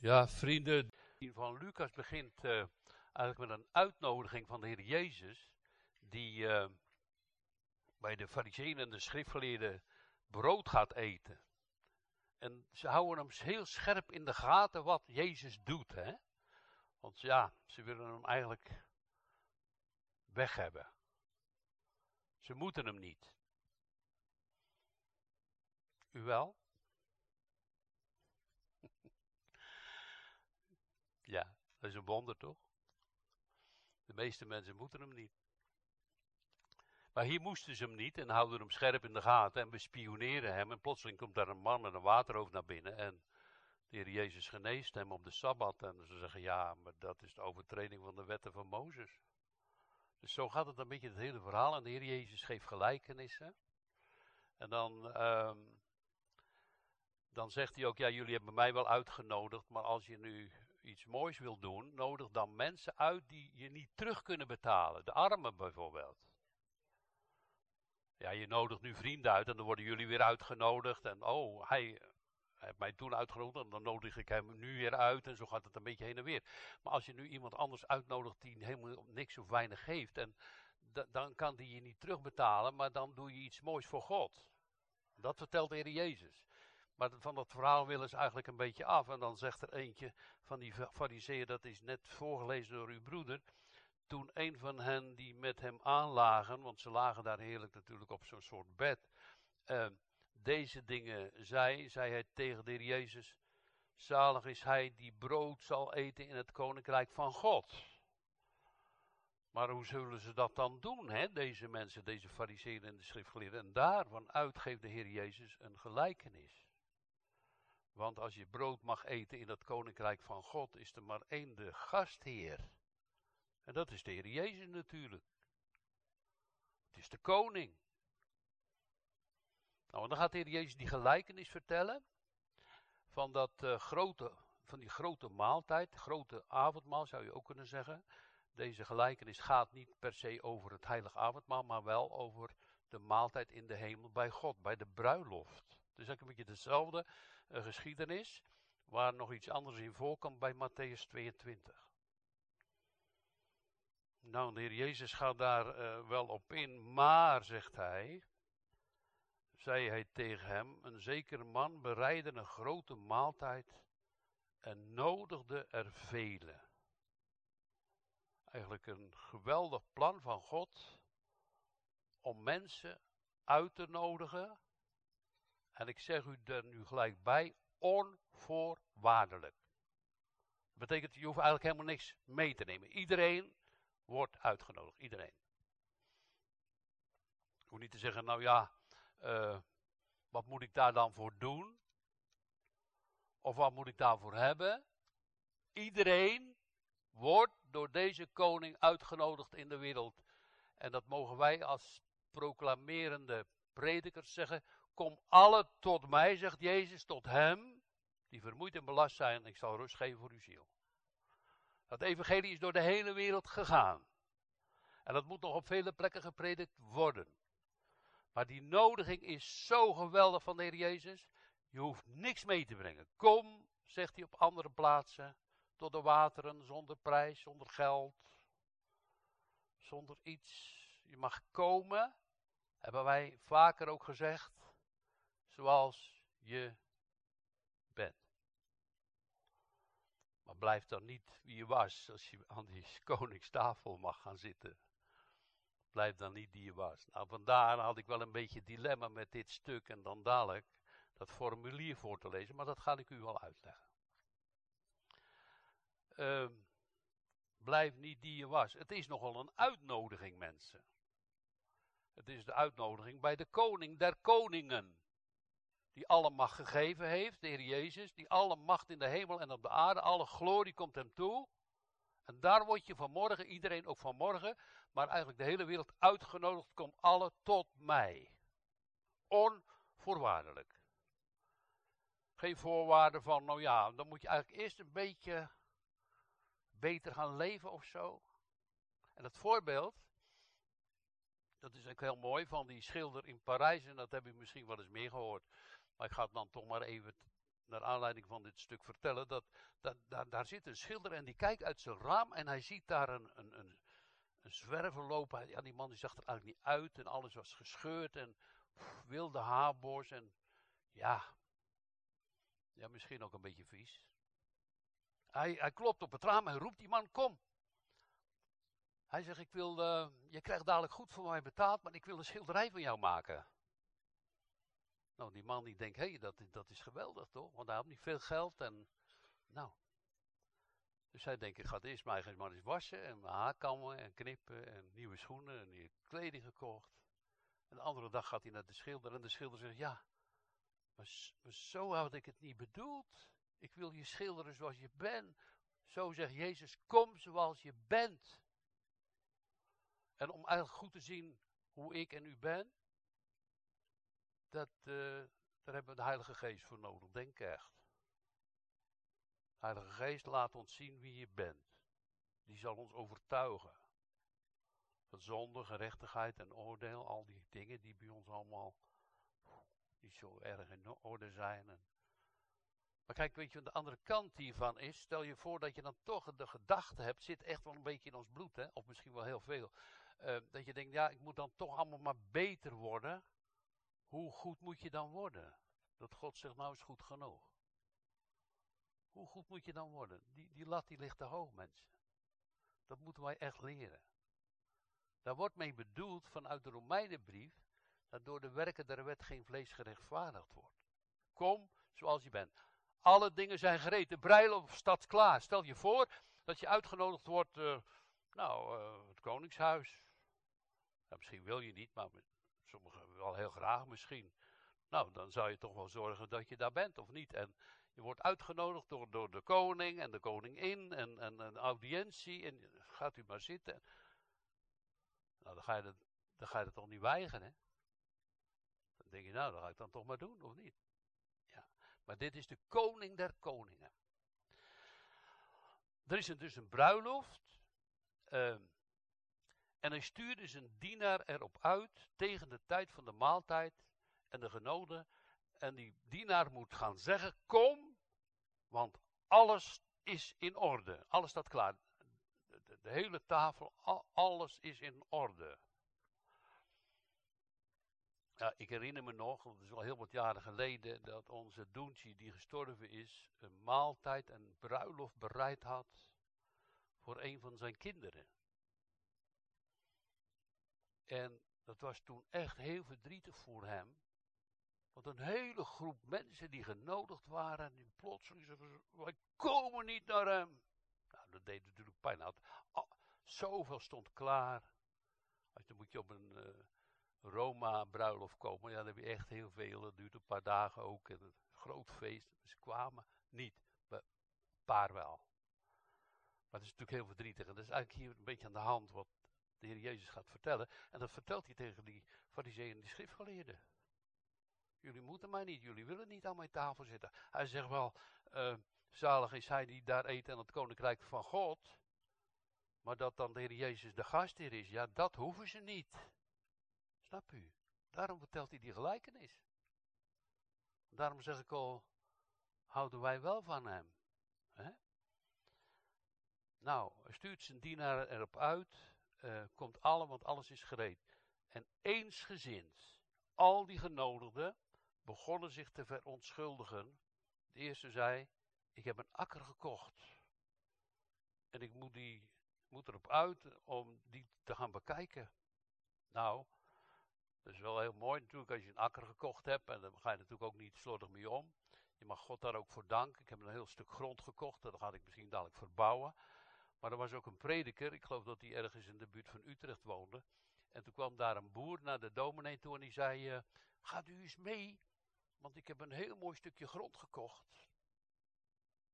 Ja, vrienden, van Lucas begint uh, eigenlijk met een uitnodiging van de Heer Jezus, die uh, bij de fariseeën en de schriftgeleerden brood gaat eten. En ze houden hem heel scherp in de gaten wat Jezus doet. Hè? Want ja, ze willen hem eigenlijk weg hebben. Ze moeten hem niet. U wel? Ja, dat is een wonder toch? De meeste mensen moeten hem niet. Maar hier moesten ze hem niet en houden hem scherp in de gaten en bespioneren hem. En plotseling komt daar een man met een waterhoofd naar binnen en de Heer Jezus geneest hem op de Sabbat. En ze zeggen, ja, maar dat is de overtreding van de wetten van Mozes. Dus zo gaat het een beetje het hele verhaal. En de Heer Jezus geeft gelijkenissen. En dan, uh, dan zegt hij ook, ja, jullie hebben mij wel uitgenodigd, maar als je nu iets moois wil doen, nodig dan mensen uit die je niet terug kunnen betalen. De armen bijvoorbeeld. Ja, je nodigt nu vrienden uit en dan worden jullie weer uitgenodigd. En oh, hij, heeft mij toen uitgenodigd en dan nodig ik hem nu weer uit. En zo gaat het een beetje heen en weer. Maar als je nu iemand anders uitnodigt die helemaal niks of weinig geeft. En dan kan die je niet terugbetalen, maar dan doe je iets moois voor God. Dat vertelt de Heer Jezus. Maar van dat verhaal willen ze eigenlijk een beetje af. En dan zegt er eentje van die fariseeën, dat is net voorgelezen door uw broeder toen een van hen die met hem aanlagen, want ze lagen daar heerlijk natuurlijk op zo'n soort bed, uh, deze dingen zei, zei hij tegen de heer Jezus, zalig is hij die brood zal eten in het koninkrijk van God. Maar hoe zullen ze dat dan doen, hè? deze mensen, deze fariseeën en de schriftgeleerden? En daarvan uit geeft de Heer Jezus een gelijkenis. Want als je brood mag eten in het koninkrijk van God, is er maar één de gastheer. En dat is de Heer Jezus natuurlijk. Het is de koning. Nou, en dan gaat de Heer Jezus die gelijkenis vertellen van dat uh, grote, van die grote maaltijd, grote avondmaal zou je ook kunnen zeggen. Deze gelijkenis gaat niet per se over het heilige avondmaal, maar wel over de maaltijd in de hemel bij God, bij de bruiloft. Dus eigenlijk een beetje dezelfde uh, geschiedenis, waar nog iets anders in voorkomt bij Matthäus 22. Nou, de Heer Jezus gaat daar uh, wel op in, maar, zegt hij, zei hij tegen hem, een zekere man bereidde een grote maaltijd en nodigde er velen. Eigenlijk een geweldig plan van God om mensen uit te nodigen. En ik zeg u er nu gelijk bij, onvoorwaardelijk. Dat betekent, je hoeft eigenlijk helemaal niks mee te nemen. Iedereen wordt uitgenodigd, iedereen. Ik hoef niet te zeggen, nou ja, uh, wat moet ik daar dan voor doen? Of wat moet ik daarvoor hebben? Iedereen wordt door deze koning uitgenodigd in de wereld. En dat mogen wij als proclamerende predikers zeggen. Kom alle tot mij, zegt Jezus, tot hem, die vermoeid en belast zijn. Ik zal rust geven voor uw ziel. Dat evangelie is door de hele wereld gegaan. En dat moet nog op vele plekken gepredikt worden. Maar die nodiging is zo geweldig van de Heer Jezus. Je hoeft niks mee te brengen. Kom, zegt hij op andere plaatsen, tot de wateren zonder prijs, zonder geld, zonder iets. Je mag komen, hebben wij vaker ook gezegd, zoals je bent. Maar blijf dan niet wie je was als je aan die koningstafel mag gaan zitten. Blijf dan niet die je was. Nou, vandaar had ik wel een beetje dilemma met dit stuk en dan dadelijk dat formulier voor te lezen, maar dat ga ik u wel uitleggen. Uh, blijf niet die je was. Het is nogal een uitnodiging, mensen. Het is de uitnodiging bij de koning der koningen. Die alle macht gegeven heeft, de Heer Jezus. Die alle macht in de hemel en op de aarde, alle glorie komt hem toe. En daar word je vanmorgen, iedereen ook vanmorgen, maar eigenlijk de hele wereld uitgenodigd, kom alle tot mij. Onvoorwaardelijk. Geen voorwaarden van, nou ja, dan moet je eigenlijk eerst een beetje beter gaan leven of zo. En dat voorbeeld, dat is ook heel mooi van die schilder in Parijs, en dat heb ik misschien wel eens meer gehoord. Maar ik ga het dan toch maar even naar aanleiding van dit stuk vertellen, dat, dat daar, zit een schilder en die kijkt uit zijn raam en hij ziet daar een, een, een, zwerver lopen. Ja, die man die zag er eigenlijk niet uit en alles was gescheurd en wilde haarbos en ja, ja, misschien ook een beetje vies. Hij, hij klopt op het raam en roept die man, kom. Hij zegt, ik wil, uh, je krijgt dadelijk goed voor mij betaald, maar ik wil een schilderij van jou maken. Die man die denkt, hé, hey, dat, dat is geweldig toch? Want hij had niet veel geld en, nou. Dus hij denkt, ik ga het eerst maar eens wassen en mijn haar kammen en knippen en nieuwe schoenen en nieuwe kleding gekocht. En de andere dag gaat hij naar de schilder en de schilder zegt, ja, maar, zo had ik het niet bedoeld. Ik wil je schilderen zoals je bent. Zo zegt Jezus, kom zoals je bent. En om eigenlijk goed te zien hoe ik en u ben, dat, uh, daar hebben we de Heilige Geest voor nodig, denk echt. De Heilige Geest laat ons zien wie je bent. Die zal ons overtuigen. Van zonde, gerechtigheid en oordeel, al die dingen die bij ons allemaal niet zo erg in orde zijn. Maar kijk, weet je, de andere kant hiervan is, stel je voor dat je dan toch de gedachte hebt, zit echt wel een beetje in ons bloed, hè? of misschien wel heel veel. Uh, dat je denkt, ja, ik moet dan toch allemaal maar beter worden. Hoe goed moet je dan worden? Dat God zegt, nou is goed genoeg. Hoe goed moet je dan worden? Die, die lat die ligt te hoog, mensen. Dat moeten wij echt leren. Daar wordt mee bedoeld vanuit de Romeinenbrief, dat door de werken der wet geen vlees gerechtvaardigd wordt. Kom zoals je bent. Alle dingen zijn gereed. De bruiloft staat klaar. Stel je voor dat je uitgenodigd wordt, uh, nou, uh, het Koningshuis. Misschien wil je niet, maar sommigen wel heel graag misschien. Nou, dan zou je toch wel zorgen dat je daar bent, of niet? En je wordt uitgenodigd door, door de koning en de koningin en, en een audiëntie. En gaat u maar zitten. Nou, dan ga je, dat, dan ga je dat toch niet weigeren, hè? Dan denk je, nou, dat ga ik dan toch maar doen, of niet? Maar dit is de koning der koningen. Er is dus een bruiloft. Uh, en hij stuurde zijn dienaar erop uit tegen de tijd van de maaltijd en de genoden. En die dienaar moet gaan zeggen: Kom, want alles is in orde. Alles staat klaar. De, hele tafel, alles is in orde. Ja, ik herinner me nog, het is al heel wat jaren geleden, dat onze Doentje, die gestorven is, een maaltijd en bruiloft bereid had voor een van zijn kinderen. En dat was toen echt heel verdrietig voor hem. Want een hele groep mensen die genodigd waren, die plotseling zeiden, wij komen niet naar hem. Nou, dat deed natuurlijk pijn. Had, zoveel stond klaar. Dan moet je op een... Uh, Roma bruiloft komen. Ja, dan heb je echt heel veel. Dat duurt een paar dagen ook. En een groot feest. Ze kwamen niet. Een paar wel. Maar het is natuurlijk heel verdrietig. En dat is eigenlijk hier een beetje aan de hand wat de Heer Jezus gaat vertellen. En dat vertelt hij tegen die fariseeën en die schriftgeleerden. Jullie moeten mij niet, jullie willen niet aan mijn tafel zitten. Hij zegt wel, uh, zalig is hij die daar eet aan het koninkrijk van God. Maar dat dan de Heer Jezus de gastheer is, ja, dat hoeven ze niet. Snap u? Daarom vertelt hij die gelijkenis. Daarom zeg ik al, houden wij wel van hem. Hè? Nou, stuurt zijn dienaar erop uit, uh, komt alle, want alles is gereed. En eensgezind, al die genodigden begonnen zich te verontschuldigen. De eerste zei, ik heb een akker gekocht. En ik moet, die, moet erop uit om die te gaan bekijken. Nou, dat is wel heel mooi natuurlijk als je een akker gekocht hebt. En dan ga je natuurlijk ook niet slordig mee om. Je mag God daar ook voor danken. Ik heb een heel stuk grond gekocht. Dat ga ik misschien dadelijk verbouwen. Maar er was ook een prediker. Ik geloof dat hij ergens in de buurt van Utrecht woonde. En toen kwam daar een boer naar de dominee toe en die zei... Uh, gaat u eens mee, want ik heb een heel mooi stukje grond gekocht.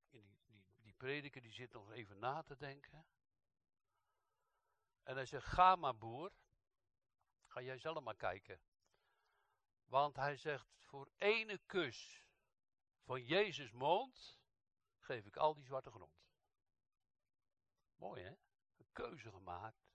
Die, die, die prediker die zit nog even na te denken. En hij zegt, ga maar boer. Ga jij zelf maar kijken. Want hij zegt, voor ene kus van Jezus mond geef ik al die zwarte grond. Mooi hè? Een keuze gemaakt.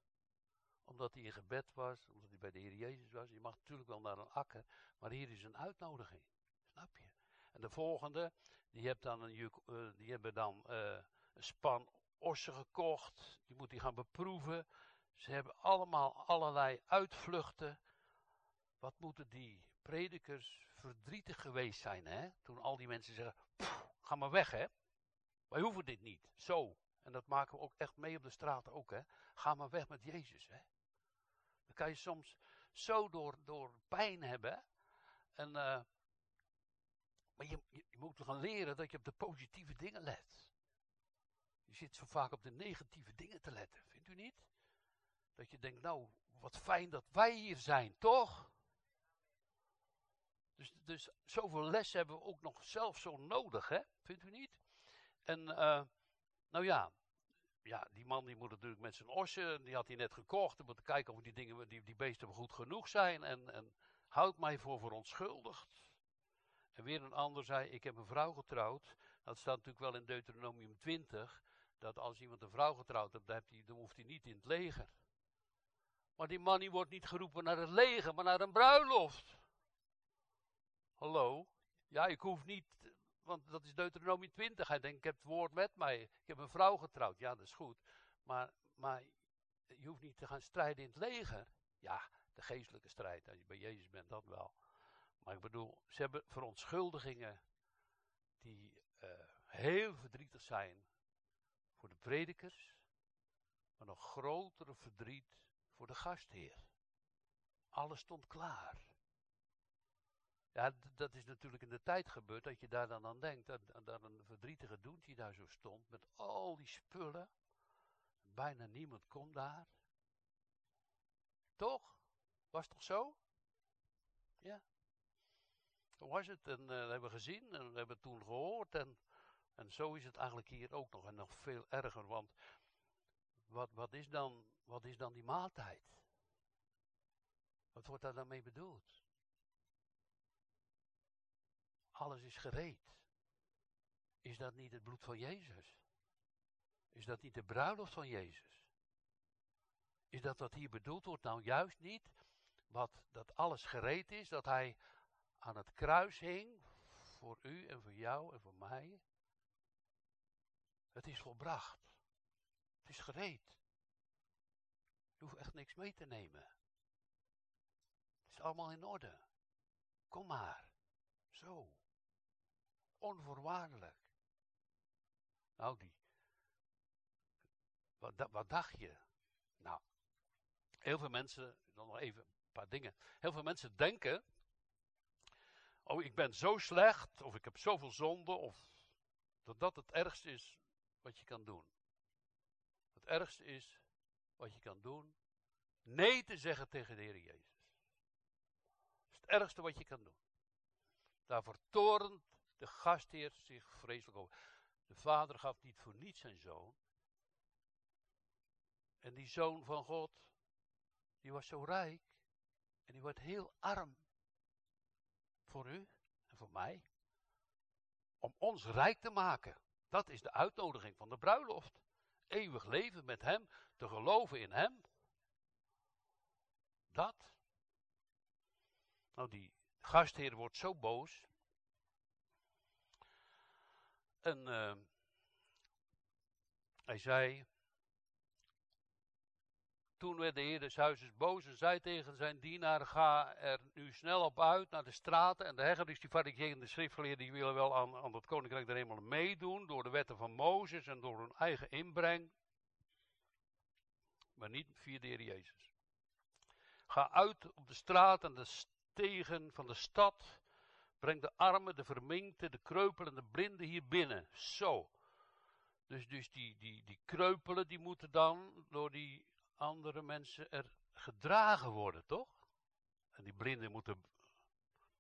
Omdat hij in gebed was, omdat hij bij de Heer Jezus was. Je mag natuurlijk wel naar een akker, maar hier is een uitnodiging. Snap je? En de volgende, die, dan een, eh, die hebben dan eh, een span ossen gekocht. Die moet hij gaan beproeven. Ze hebben allemaal allerlei uitvluchten. Wat moeten die predikers verdrietig geweest zijn, hè? Toen al die mensen zeggen, "Pff, ga maar weg, hè? Wij hoeven dit niet. Zo. En dat maken we ook echt mee op de straat ook, hè? Ga maar weg met Jezus, hè? Dan kan je soms zo door, door pijn hebben? En, eh, maar je, je, moet gaan leren dat je op de positieve dingen let. Je zit zo vaak op de negatieve dingen te letten, vindt u niet? Dat je denkt, nou, wat fijn dat wij hier zijn, toch? Dus, dus zoveel les hebben we ook nog zelf zo nodig, hè? Vindt u niet? En, eh, nou ja, ja, die man die moet natuurlijk met zijn ossen, die had hij net gekocht. Dan moet kijken of die, dingen, die, die beesten goed genoeg zijn. En, en houd mij voor verontschuldigd. En weer een ander zei, ik heb een vrouw getrouwd. Dat staat natuurlijk wel in Deuteronomium 20. Dat als iemand een vrouw getrouwd heeft dan hoeft hij niet in het leger. Maar die man die wordt niet geroepen naar het leger, maar naar een bruiloft. Hallo? Ja, ik hoef niet, want dat is Deuteronomium 20. Hij denkt, ik heb het woord met mij. Ik heb een vrouw getrouwd. Ja, dat is goed. Maar, maar je hoeft niet te gaan strijden in het leger. Ja, de geestelijke strijd. Als je bij Jezus bent, dat wel. Maar ik bedoel, ze hebben verontschuldigingen die uh, heel verdrietig zijn voor de predikers, maar nog grotere verdriet voor de gastheer. Alles stond klaar. Ja, dat is natuurlijk in de tijd gebeurd dat je daar dan aan denkt. Dat, een verdrietige doentje daar zo stond met al die spullen. Bijna niemand kon daar. Toch? Was het toch zo? Ja. Zo was het. En dat hebben we gezien en we hebben het toen gehoord. En, en zo is het eigenlijk hier ook nog. En nog veel erger. Want wat, wat, is, dan, wat is dan die maaltijd? Wat wordt daar dan mee bedoeld? Alles is gereed. Is dat niet het bloed van Jezus? Is dat niet de bruiloft van Jezus? Is dat wat hier bedoeld wordt nou juist niet? Wat dat alles gereed is, dat hij aan het kruis hing voor u en voor jou en voor mij. Het is volbracht. Het is gereed. Je hoeft echt niks mee te nemen. Het is allemaal in orde. Kom maar. Zo. Onvoorwaardelijk. Nou, die. Wat, wat dacht je? Nou, heel veel mensen, dan nog even een paar dingen. Heel veel mensen denken. Oh, ik ben zo slecht, of ik heb zoveel zonde, of dat dat het ergste is wat je kan doen. Het ergste is wat je kan doen, nee te zeggen tegen de Heer Jezus. Dat is het ergste wat je kan doen. Daarvoor torent de gastheer zich vreselijk over. De vader gaf niet voor niets zijn zoon. En die zoon van God, die was zo rijk. En die wordt heel arm. Voor u en voor mij. Om ons rijk te maken. Dat is de uitnodiging van de bruiloft. Eeuwig leven met hem, te geloven in hem. Dat. Nou, die gastheer wordt zo boos. En uh, hij zei. Toen werd de heer des huizes boos en zei tegen zijn dienaar: Ga er nu snel op uit naar de straten en de heggen. Dus die de schriftgeleerden die willen wel aan, aan het koninkrijk der hemel meedoen. Door de wetten van Mozes en door hun eigen inbreng. Maar niet via de heer Jezus. Ga uit op de straat en de stegen van de stad. Breng de armen, de verminkte, de kreupelen, de blinden hier binnen. Zo. Dus, dus die, die, die kreupelen die moeten dan door die andere mensen er gedragen worden, toch? En die blinden moeten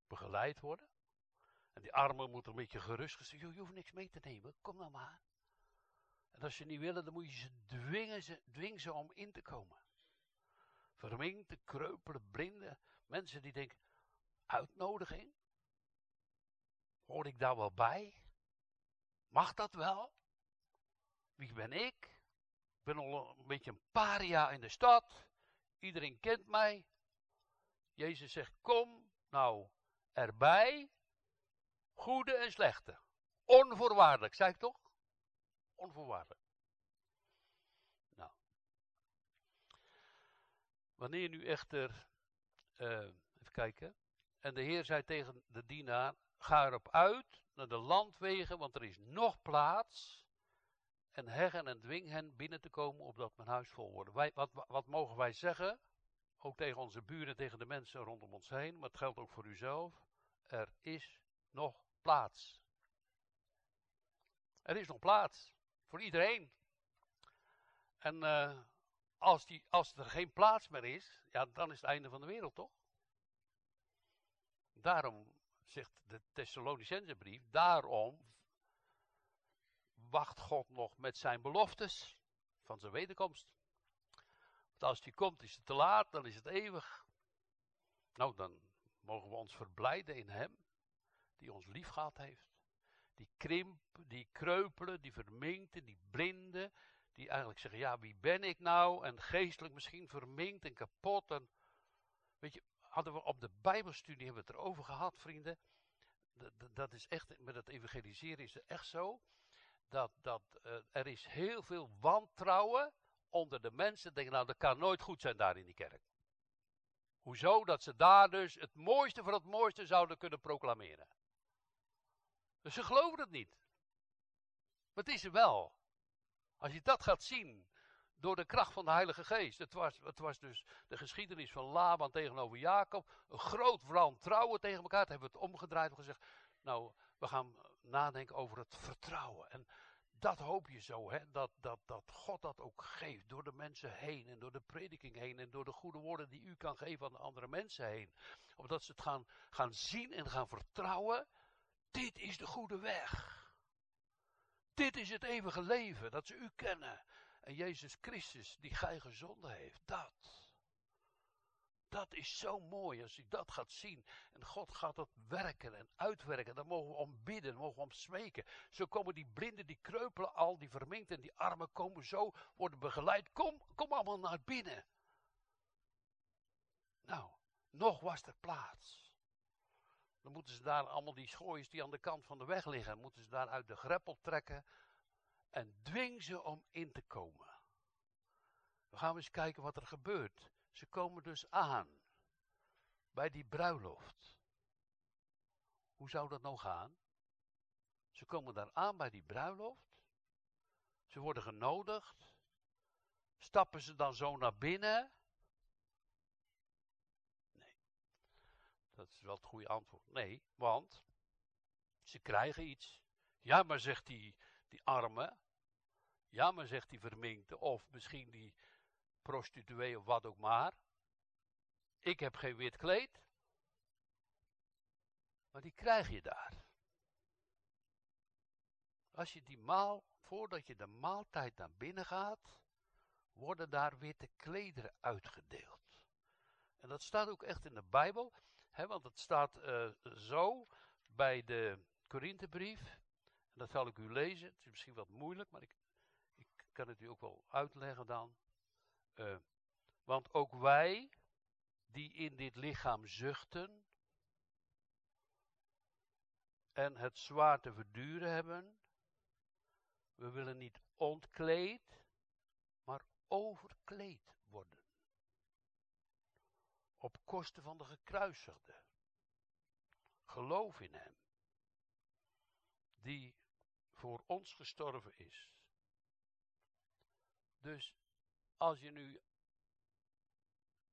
begeleid worden. En die armen moeten een beetje gerustgesteld. Je hoeft niks mee te nemen, kom nou maar. En als ze niet willen, dan moet je ze dwingen, ze, dwing ze om in te komen. Verminkte, kreupelen, blinden. Mensen die denken, uitnodiging? Hoor ik daar wel bij? Mag dat wel? Wie ben ik? Ik ben al een beetje een paria in de stad. Iedereen kent mij. Jezus zegt, kom nou erbij. Goede en slechte. Onvoorwaardelijk, zei ik toch? Onvoorwaardelijk. Nou. Wanneer nu echter, uh, even kijken. En de Heer zei tegen de dienaar: Ga erop uit naar de landwegen, want er is nog plaats. En heggen en dwing hen binnen te komen, opdat mijn huis vol wordt. Wij, wat, wat mogen wij zeggen? Ook tegen onze buren, tegen de mensen rondom ons heen, maar het geldt ook voor uzelf. Er is nog plaats. Er is nog plaats voor iedereen. En uh, als, die, als er geen plaats meer is, ja, dan is het einde van de wereld, toch? Daarom zegt de Thessalonicense brief, daarom wacht God nog met zijn beloftes van zijn wederkomst. Want als die komt is het te laat, dan is het eeuwig. Nou, dan mogen we ons verblijden in hem, die ons lief gehad heeft. Die krimp, die kreupelen, die verminkten, die blinden, die eigenlijk zeggen, ja, wie ben ik nou? En geestelijk misschien verminkt en kapot. En, weet je, hadden we op de Bijbelstudie hebben we het erover gehad, vrienden. Dat, is echt, met het evangeliseren is het echt zo. Dat, dat uh, er is heel veel wantrouwen onder de mensen. Denken, nou, dat kan nooit goed zijn daar in die kerk. Hoezo? Dat ze daar dus het mooiste van het mooiste zouden kunnen proclameren. Dus ze geloven het niet. Maar het is er wel. Als je dat gaat zien, door de kracht van de Heilige Geest. Het was, het was dus de geschiedenis van Laban tegenover Jacob. Een groot trouwen tegen elkaar. Toen hebben we het omgedraaid en gezegd, nou, we gaan nadenken over het vertrouwen. En dat hoop je zo, hè? Dat, dat, dat God dat ook geeft door de mensen heen en door de prediking heen en door de goede woorden die u kan geven aan de andere mensen heen. Omdat ze het gaan, gaan zien en gaan vertrouwen. Dit is de goede weg. Dit is het eeuwige leven, dat ze u kennen. En Jezus Christus, die gij gezonden heeft, dat. Dat is zo mooi als je dat gaat zien. En God gaat dat werken en uitwerken. Dan mogen we om bidden, mogen we om smeken. Zo komen die blinden, die kreupelen al, die verminkt en die armen komen zo, worden begeleid. Kom, kom allemaal naar binnen. Nou, nog was er plaats. Dan moeten ze daar allemaal die schooiers die aan de kant van de weg liggen, moeten ze daar uit de greppel trekken en dwing ze om in te komen. We gaan eens kijken wat er gebeurt. Ze komen dus aan bij die bruiloft. Hoe zou dat nou gaan? Ze komen daar aan bij die bruiloft. Ze worden genodigd. Stappen ze dan zo naar binnen? Nee. Dat is wel het goede antwoord. Nee, want ze krijgen iets. Ja, maar zegt die, die arme. Ja, maar zegt die verminkte. Of misschien die prostituee of wat ook maar. Ik heb geen wit kleed. Maar die krijg je daar. Als je die maal, voordat je de maaltijd naar binnen gaat, worden daar witte klederen uitgedeeld. En dat staat ook echt in de Bijbel, hè, want het staat uh, zo bij de Korinthebrief. En dat zal ik u lezen. Het is misschien wat moeilijk, maar ik, ik kan het u ook wel uitleggen dan. Uh, want ook wij, die in dit lichaam zuchten en het zwaar te verduren hebben, we willen niet ontkleed, maar overkleed worden. Op kosten van de gekruisigde. Geloof in Hem, die voor ons gestorven is. Dus als je nu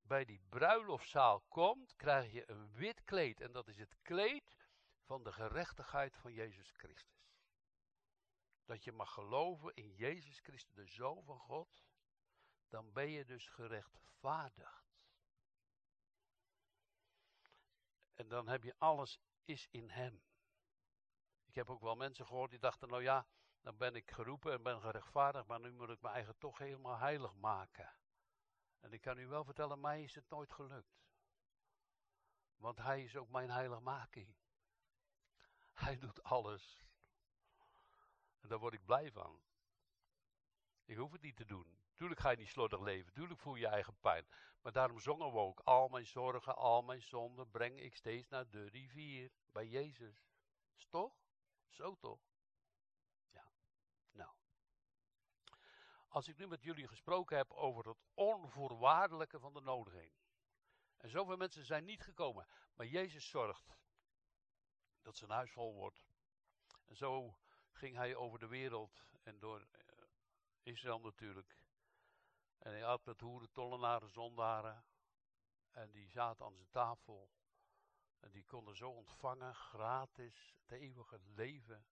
bij die bruiloftzaal komt, krijg je een wit kleed. En dat is het kleed van de gerechtigheid van Jezus Christus. Dat je mag geloven in Jezus Christus, de Zoon van God. Dan ben je dus gerechtvaardigd. En dan heb je alles is in Hem. Ik heb ook wel mensen gehoord die dachten, nou ja, dan ben ik geroepen en ben gerechtvaardigd, maar nu moet ik mijn eigen toch helemaal heilig maken. En ik kan u wel vertellen, mij is het nooit gelukt. Want hij is ook mijn heiligmaking. Hij doet alles. En daar word ik blij van. Ik hoef het niet te doen. Tuurlijk ga je niet slordig leven. Tuurlijk voel je je eigen pijn. Maar daarom zongen we ook. Al mijn zorgen, al mijn zonden breng ik steeds naar de rivier. Bij Jezus. Is toch? Zo toch? Ja. Nou. Als ik nu met jullie gesproken heb over het onvoorwaardelijke van de nodiging. En zoveel mensen zijn niet gekomen. Maar Jezus zorgt dat zijn huis vol wordt. En zo ging hij over de wereld en door eh, Israël natuurlijk. En hij had met hoeren, tollenaren, zondaren. En die zaten aan zijn tafel. En die konden zo ontvangen, gratis, het eeuwige leven.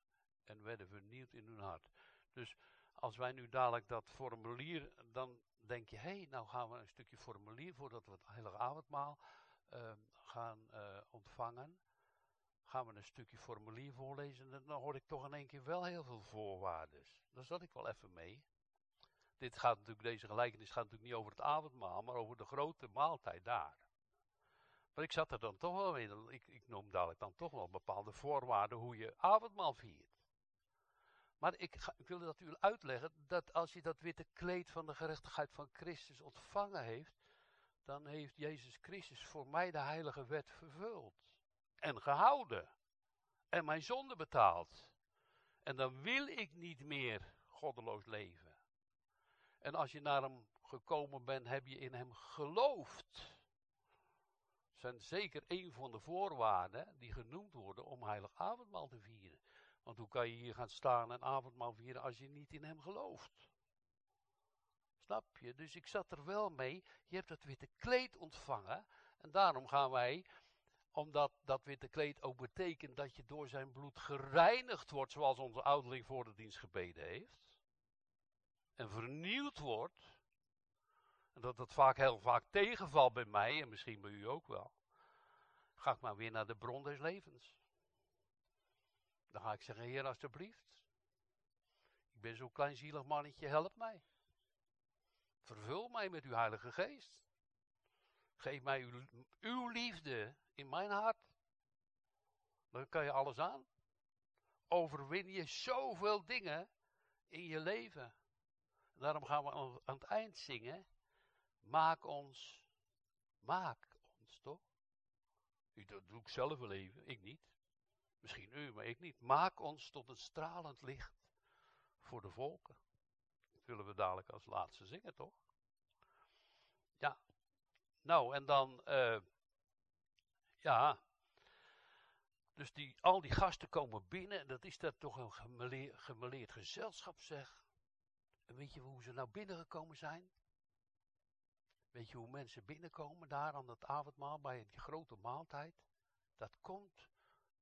En werden vernieuwd in hun hart. Dus als wij nu dadelijk dat formulier, dan denk je, hé, hey, nou gaan we een stukje formulier voordat we het heilige avondmaal uh, gaan uh, ontvangen. Gaan we een stukje formulier voorlezen en dan hoor ik toch in één keer wel heel veel voorwaarden. Daar zat ik wel even mee. Dit gaat natuurlijk, deze gelijkenis gaat natuurlijk niet over het avondmaal, maar over de grote maaltijd daar. Maar ik zat er dan toch wel in, ik, ik noem dadelijk dan toch wel bepaalde voorwaarden hoe je avondmaal viert. Maar ik, ik wil dat u uitleggen dat als je dat witte kleed van de gerechtigheid van Christus ontvangen heeft, dan heeft Jezus Christus voor mij de heilige wet vervuld en gehouden en mijn zonde betaald. En dan wil ik niet meer goddeloos leven. En als je naar hem gekomen bent, heb je in hem geloofd. Zijn zeker een van de voorwaarden die genoemd worden om heilig avondmaal te vieren. Want hoe kan je hier gaan staan en avondmaal vieren als je niet in hem gelooft? Snap je? Dus ik zat er wel mee. Je hebt dat witte kleed ontvangen. En daarom gaan wij, omdat dat witte kleed ook betekent dat je door zijn bloed gereinigd wordt, zoals onze ouderling voor de dienst gebeden heeft. En vernieuwd wordt. En dat dat vaak heel vaak tegenvalt bij mij en misschien bij u ook wel. Ga ik maar weer naar de bron des levens. Dan ga ik zeggen, Heer, alstublieft. Ik ben zo'n klein zielig mannetje, help mij. Vervul mij met uw Heilige Geest. Geef mij uw, uw liefde in mijn hart. Dan kan je alles aan. Overwin je zoveel dingen in je leven. Daarom gaan we aan het eind zingen. Maak ons, maak ons toch? Dat doe ik zelf wel even, ik niet. Misschien u, maar ik niet. Maak ons tot een stralend licht voor de volken. Dat willen we dadelijk als laatste zingen, toch? Ja. Nou, en dan, uh, ja. Dus die, al die gasten komen binnen. En dat is dat toch een gemeleerd gezelschap, zeg. En weet je hoe ze nou binnengekomen zijn? Weet je hoe mensen binnenkomen daar aan het avondmaal bij die grote maaltijd? Dat komt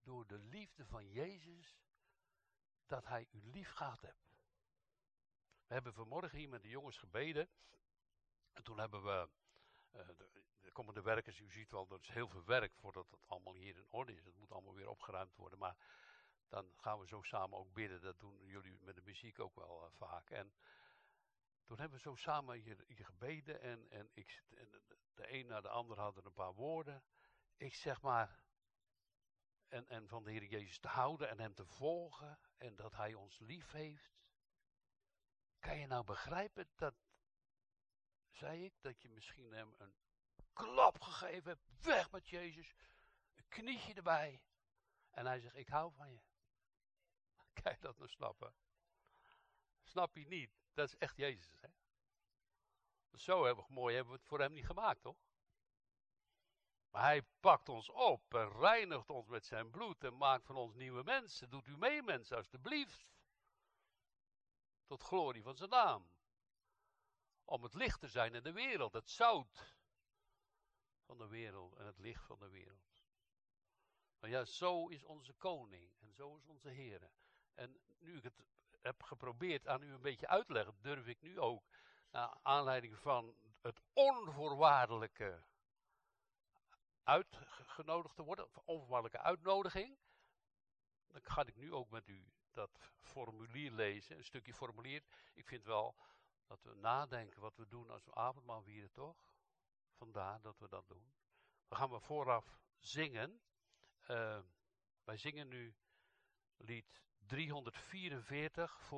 door de liefde van Jezus dat hij u lief gehad hebt. We hebben vanmorgen hier met de jongens gebeden. En toen hebben we, uh, de, komen de werkers, u ziet wel, er is heel veel werk voordat het allemaal hier in orde is. Het moet allemaal weer opgeruimd worden. Maar dan gaan we zo samen ook bidden. Dat doen jullie met de muziek ook wel uh, vaak. En toen hebben we zo samen hier, gebeden. En, en, ik, de een naar de ander hadden een paar woorden. Ik zeg maar, en, en van de Heer Jezus te houden en Hem te volgen en dat Hij ons lief heeft. Kan je nou begrijpen dat, zei ik, dat je misschien Hem een klap gegeven hebt, weg met Jezus, een knietje erbij. En Hij zegt, ik hou van je. Kan je dat nou snappen? Snap je niet? Dat is echt Jezus, hè? Zo hebben mooi hebben we het voor Hem niet gemaakt, toch? Maar hij pakt ons op en reinigt ons met zijn bloed en maakt van ons nieuwe mensen. Doet u mee, mensen, alstublieft. Tot glorie van zijn naam. Om het licht te zijn in de wereld, het zout van de wereld en het licht van de wereld. Maar ja, zo is onze koning en zo is onze Heer. En nu ik het heb geprobeerd aan u een beetje uit te leggen, durf ik nu ook, naar aanleiding van het onvoorwaardelijke uitgenodigd te worden, onvoorwaardelijke uitnodiging. Dan ga ik nu ook met u dat formulier lezen, een stukje formulier. Ik vind wel dat we nadenken wat we doen als we avondmaal vieren, toch? Vandaar dat we dat doen. Dan gaan we vooraf zingen. Uh, wij zingen nu lied 344 voor